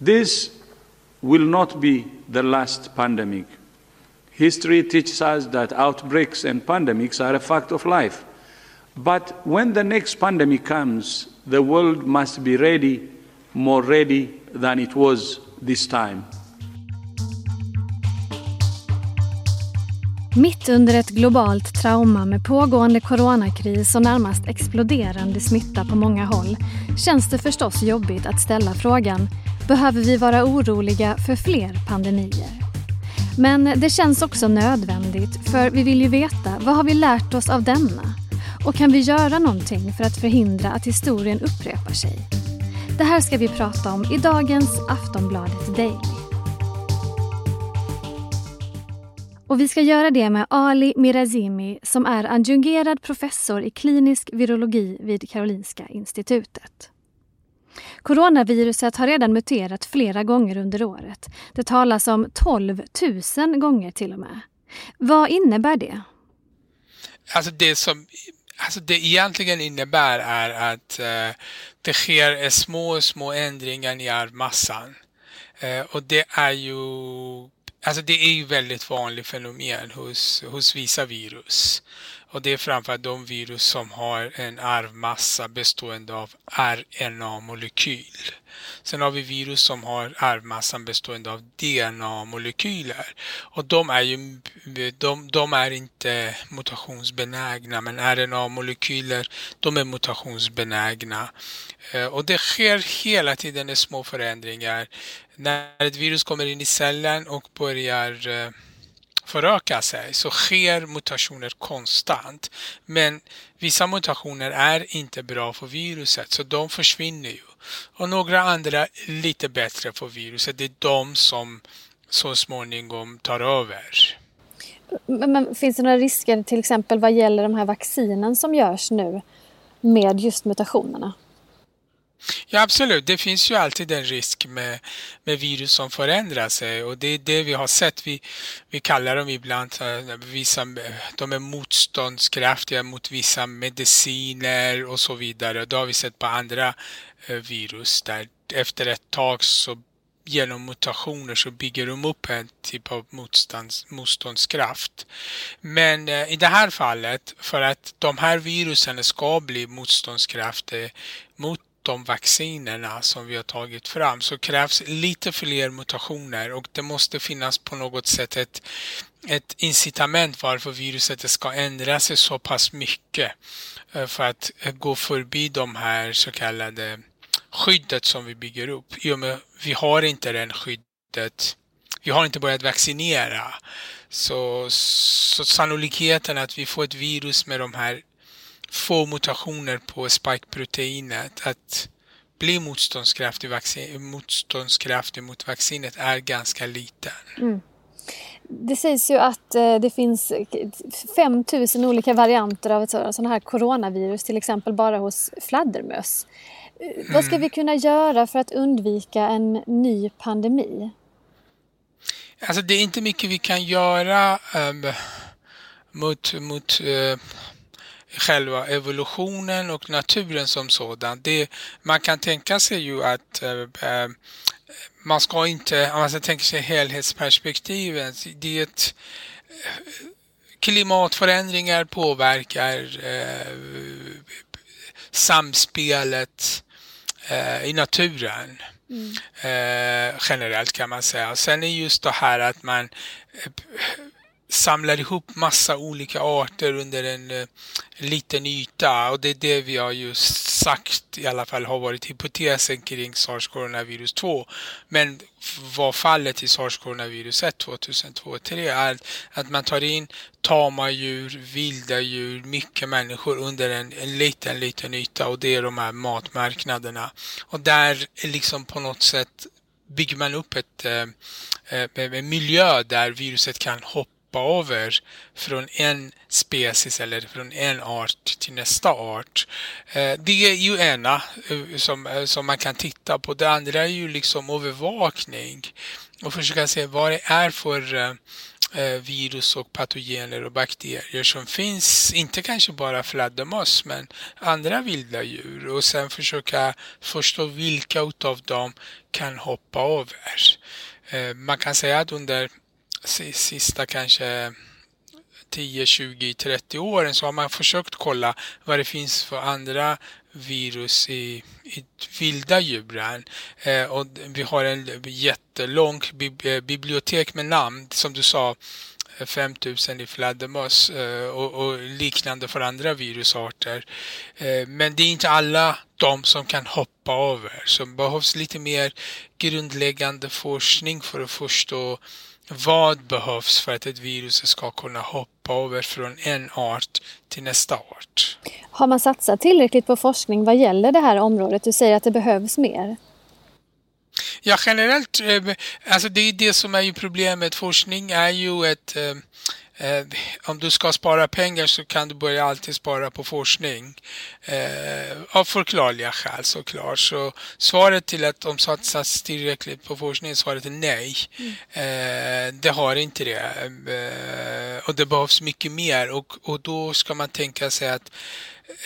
This will not be the last pandemic. History teaches us that outbreaks and pandemics are a fact of life. But when the next pandemic comes, the world must be ready, more ready than it was this time. Mitt under ett globalt trauma med pågående coronakris och närmast exploderande smitta på många håll känns det förstås jobbigt att ställa frågan behöver vi vara oroliga för fler pandemier? Men det känns också nödvändigt för vi vill ju veta vad har vi lärt oss av denna? Och kan vi göra någonting för att förhindra att historien upprepar sig? Det här ska vi prata om i dagens Aftonbladet Daily. Och vi ska göra det med Ali Mirazimi som är adjungerad professor i klinisk virologi vid Karolinska institutet. Coronaviruset har redan muterat flera gånger under året. Det talas om 12 000 gånger till och med. Vad innebär det? Alltså det som alltså det egentligen innebär är att eh, det sker eh, små, små ändringar i arvmassan. Eh, och det är ju Alltså det är ju väldigt vanligt fenomen hos, hos vissa virus. Och det är framförallt de virus som har en arvmassa bestående av RNA-molekyl. Sen har vi virus som har arvmassan bestående av DNA-molekyler. Och de är ju de, de är inte mutationsbenägna men RNA-molekyler de är mutationsbenägna. Eh, och det sker hela tiden små förändringar. När ett virus kommer in i cellen och börjar eh, föröka sig så sker mutationer konstant. Men vissa mutationer är inte bra för viruset så de försvinner ju. Och några andra lite bättre för viruset. Det är de som så småningom tar över. Men, men, finns det några risker till exempel vad gäller de här vaccinen som görs nu med just mutationerna? Ja absolut, det finns ju alltid en risk med, med virus som förändrar sig och det är det vi har sett. Vi, vi kallar dem ibland, vissa, de är motståndskraftiga mot vissa mediciner och så vidare. Det har vi sett på andra eh, virus där efter ett tag så genom mutationer så bygger de upp en typ av motstånds, motståndskraft. Men eh, i det här fallet, för att de här virusen ska bli motståndskraftiga mot de vaccinerna som vi har tagit fram så krävs lite fler mutationer och det måste finnas på något sätt ett, ett incitament varför viruset ska ändra sig så pass mycket eh, för att eh, gå förbi de här så kallade skyddet som vi bygger upp. I och med vi har inte den skyddet, vi har inte börjat vaccinera. Så, så sannolikheten att vi får ett virus med de här få mutationer på spike-proteinet att bli motståndskraftig, vaccin, motståndskraftig mot vaccinet är ganska liten. Mm. Det sägs ju att eh, det finns 5000 olika varianter av ett sådant här coronavirus, till exempel bara hos fladdermöss. Mm. Vad ska mm. vi kunna göra för att undvika en ny pandemi? Alltså det är inte mycket vi kan göra um, mot, mot uh, själva evolutionen och naturen som sådan. Det, man kan tänka sig ju att äh, man ska inte, om man tänker sig helhetsperspektivet, det är ett, klimatförändringar påverkar äh, samspelet äh, i naturen. Mm. generellt kan man säga. Sen är just det här att man samlar ihop massa olika arter under en uh, liten yta och det är det vi har just sagt i alla fall har varit hypotesen kring sars-coronavirus 2. Men vad fallet i sars-coronavirus 1 2002 och 3 är att man tar in tama djur, vilda djur, mycket människor under en, en liten, liten yta och det är de här matmarknaderna. Och där liksom på något sätt bygger man upp ett, eh, eh, miljö där viruset kan hoppa hoppa över från en species eller från en art till nästa art. Eh, det är ju ena eh, som, eh, som man kan titta på. Det andra är ju liksom övervakning och försöka se vad det är för virus och patogener och bakterier som finns, inte kanske bara fladdermöss men andra vilda djur och sen försöka förstå vilka utav dem kan hoppa över. Man kan säga att under sista kanske 10, 20, 30 åren så har man försökt kolla vad det finns för andra virus i, i vilda djuren. Eh, och vi har en jättelång eh, bibliotek med namn, som du sa, 5000 i fladdermöss eh, och, och, liknande för andra virusarter. Eh, men det är inte alla de som kan hoppa över. Så det behövs lite mer grundläggande forskning för att förstå vad behövs för att ett virus ska kunna hoppa över från en art till nästa art? Har man satsat tillräckligt på forskning vad gäller det här området? Du säger att det behövs mer. Ja, generellt, eh, alltså det är det som är ju problemet. Forskning är ju ett eh, om du ska spara pengar så kan du börja alltid spara på forskning. Eh, av förklarliga skäl såklart. Så svaret till att de satsas tillräckligt på forskning, svaret är nej. Mm. Eh, det har inte det. Eh, och det behövs mycket mer och, och då ska man tänka sig att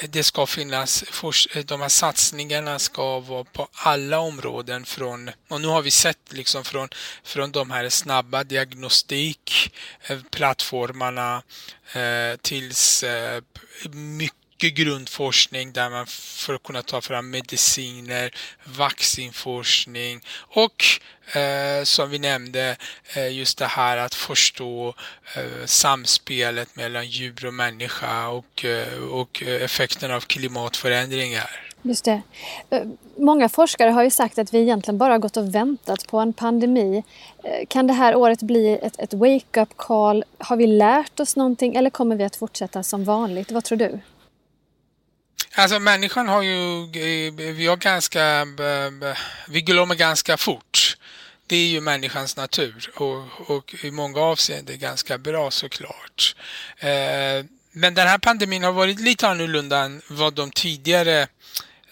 det ska finnas, de här satsningarna ska vara på alla områden från, och nu har vi sett liksom från, från de här snabba diagnostikplattformarna eh, eh, tills eh, mycket mycket grundforskning där man för att kunna ta fram mediciner, vaccinforskning och eh, som vi nämnde eh, just det här att förstå eh, samspelet mellan djur och människa och, eh, och effekten av klimatförändringar. Just det. Eh, många forskare har ju sagt att vi egentligen bara gått och väntat på en pandemi. Eh, kan det här året bli ett, ett wake-up call? Har vi lärt oss någonting eller kommer vi att fortsätta som vanligt? Vad tror du? Alltså människan har ju, eh, vi har ganska, eh, eh, vi glömmer ganska fort. Det är ju människans natur och, och i många avseenden ganska bra såklart. Men den här pandemin har varit lite annorlunda än vad de tidigare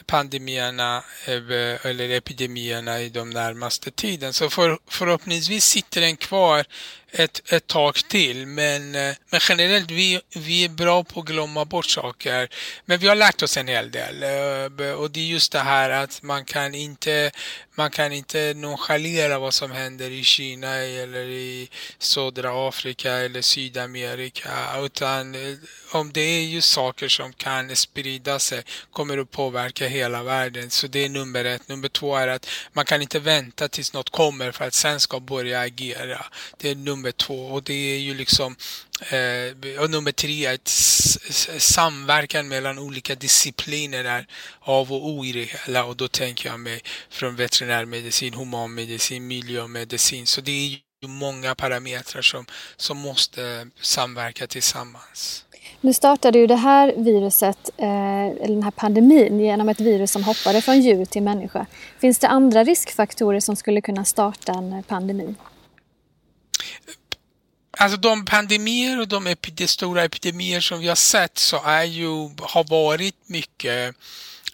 pandemierna eller epidemierna i de närmaste tiden. Så för, förhoppningsvis sitter den kvar ett, ett tag till. Men, eh, men generellt, vi, vi är bra på att glömma bort saker. Men vi har lärt oss en hel del. Eh, och det är just det här att man kan inte, man kan inte nonchalera vad som händer i Kina eller i södra Afrika eller Sydamerika. Utan eh, om det är just saker som kan sprida sig kommer att påverka hela världen. Så det är nummer ett. Nummer två är att man kan inte vänta tills något kommer för att sen ska börja agera. Det är nummer två och det är ju liksom eh, och nummer tre, ett samverkan mellan olika discipliner där av och o i det hela och då tänker jag mig från veterinärmedicin, humanmedicin, miljömedicin. Så det är ju många parametrar som, som måste samverka tillsammans. Nu startade ju det här viruset, eh, eller den här pandemin, genom ett virus som hoppade från djur till människa. Finns det andra riskfaktorer som skulle kunna starta en pandemi? Alltså de pandemier och de, de stora epidemier som vi har sett så är ju, har varit mycket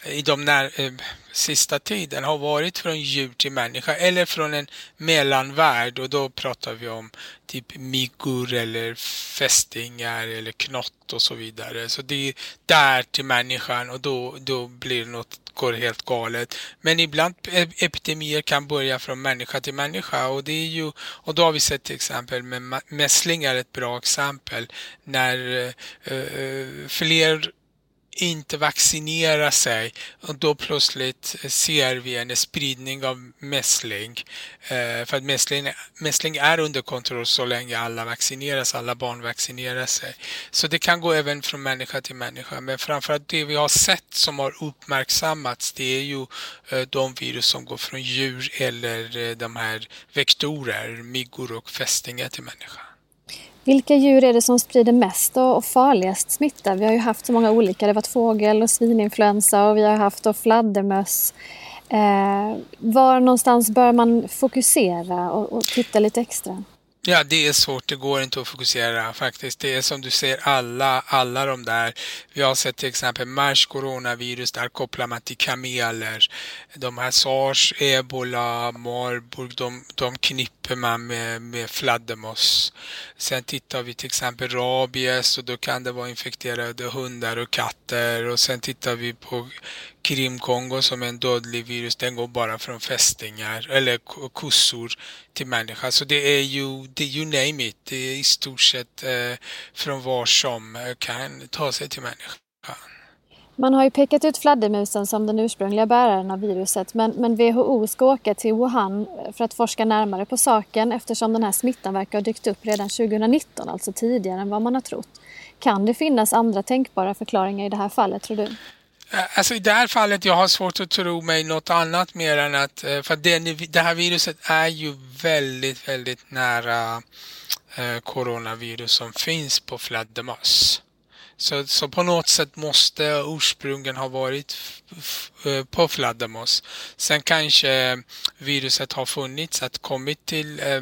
i de när, eh, sista tiden har varit från djur till människa eller från en mellanvärld och då pratar vi om typ myggor eller fästingar eller knott och så vidare. Så det är där till människan och då, då blir något går helt galet. Men ibland epidemier kan börja från människa till människa och det är ju, och då har vi sett till exempel med mässlingar ett bra exempel när eh, eh fler inte vaccinera sig och då plötsligt eh, ser vi en spridning av mässling. Eh, för att mässling, mässling är under kontroll så länge alla vaccineras, alla barn vaccinerar sig. Så det kan gå även från människa till människa. Men framförallt det vi har sett som har uppmärksammats det är ju eh, de virus som går från djur eller eh, de här vektorer, myggor och fästingar till människa. Vilka djur är det som sprider mest och farligast smitta? Vi har ju haft så många olika. Det har varit fågel och svininfluensa och vi har haft och fladdermöss. Eh, var någonstans bör man fokusera och, och titta lite extra? Ja, det är svårt. Det går inte att fokusera faktiskt. Det är som du ser alla, alla de där. Vi har sett till exempel mars coronavirus, där kopplar man till kameler. De här sars, ebola, marburg, de, de knipper man med, med fladdermöss. Sen tittar vi till exempel rabies och då kan det vara infekterade hundar och katter. Och sen tittar vi på Krimkongo som är en dödlig virus, den går bara från fästingar eller kossor till människa. Så det är ju, det är you name it, det är i stort sett eh, från var som eh, kan ta sig till människa. Man har ju pekat ut fladdermusen som den ursprungliga bäraren av viruset men, men WHO ska åka till Wuhan för att forska närmare på saken eftersom den här smittan verkar ha dykt upp redan 2019, alltså tidigare än vad man har trott. Kan det finnas andra tänkbara förklaringar i det här fallet tror du? Eh, alltså i det här fallet, jag har svårt att tro mig något annat mer än att, eh, för det, det här viruset är ju väldigt, väldigt nära eh, coronavirus som finns på fladdermöss. Så, så på något sätt måste ursprungen ha varit eh, på fladdermöss. Sen kanske viruset har funnits, att kommit till, eh,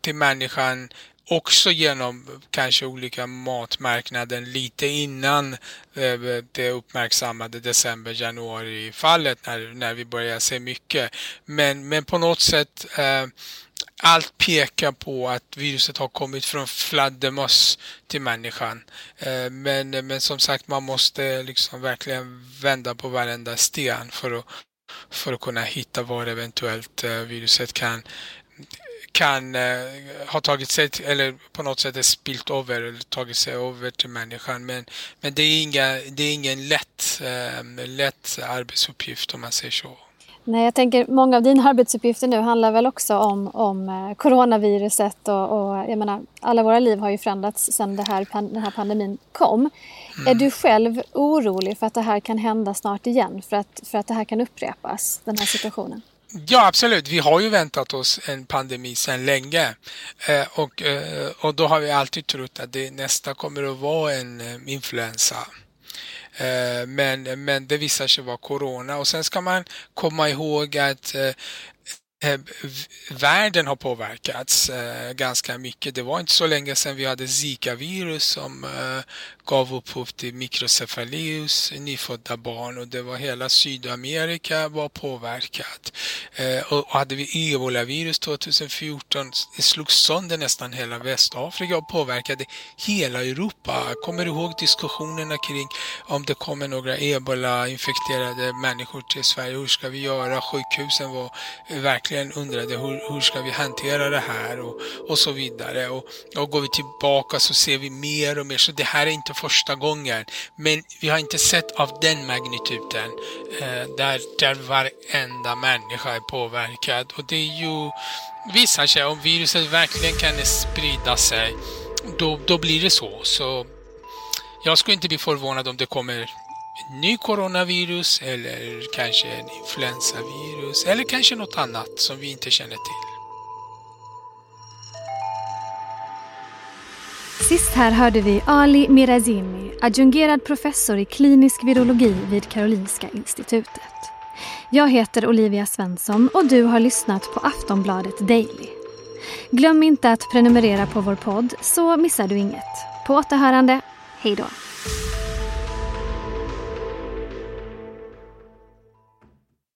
till människan också genom kanske olika matmarknaden lite innan eh, det uppmärksammade december-januari-fallet när, när vi börjar se mycket. Men, men på något sätt eh, allt pekar på att viruset har kommit från fladdermöss till människan. Eh, men, men som sagt, man måste liksom verkligen vända på varenda sten för att, för att kunna hitta var eventuellt eh, viruset kan kan eh, ha tagit sig eller på något sätt är spilt över eller tagit sig över till människan. Men, men det, är inga, det är ingen lätt, eh, lätt arbetsuppgift om man säger så. Nej, jag tänker många av dina arbetsuppgifter nu handlar väl också om, om eh, coronaviruset och, och jag menar, alla våra liv har ju förändrats sedan det här, den här pandemin kom. Mm. Är du själv orolig för att det här kan hända snart igen? För att, för att det här kan upprepas, den här situationen? Ja, absolut. Vi har ju väntat oss en pandemi sedan länge. Eh, och, eh, och då har vi alltid trott att det nästa kommer att vara en eh, influensa. Eh, men, men det visar sig vara corona. Och sen ska man komma ihåg att eh, Eh, världen har påverkats eh, ganska mycket. Det var inte så länge sedan vi hade Zika-virus som eh, gav upphov till mikrocefalus, nyfödda barn och det var hela Sydamerika var påverkat. Eh, och hade vi ebolavirus 2014, det slog sönder nästan hela Västafrika och påverkade hela Europa. Kommer du ihåg diskussionerna kring om det kommer några ebola-infekterade människor till Sverige, hur ska vi göra? Sjukhusen var verkligen verkligen undrade hur, hur ska vi hantera det här och, och så vidare. Och, och går vi tillbaka så ser vi mer och mer. Så det här är inte första gången. Men vi har inte sett av den magnituden eh, där, där varenda människa är påverkad. Och det är ju visar sig om viruset verkligen kan sprida sig då, då blir det så. Så jag skulle inte bli förvånad om det kommer ny coronavirus eller kanske en influensavirus eller kanske något annat som vi inte känner till. Sist här hörde vi Ali Mirazimi, adjungerad professor i klinisk virologi vid Karolinska institutet. Jag heter Olivia Svensson och du har lyssnat på Aftonbladet Daily. Glöm inte att prenumerera på vår podd så missar du inget. På återhörande, hej då!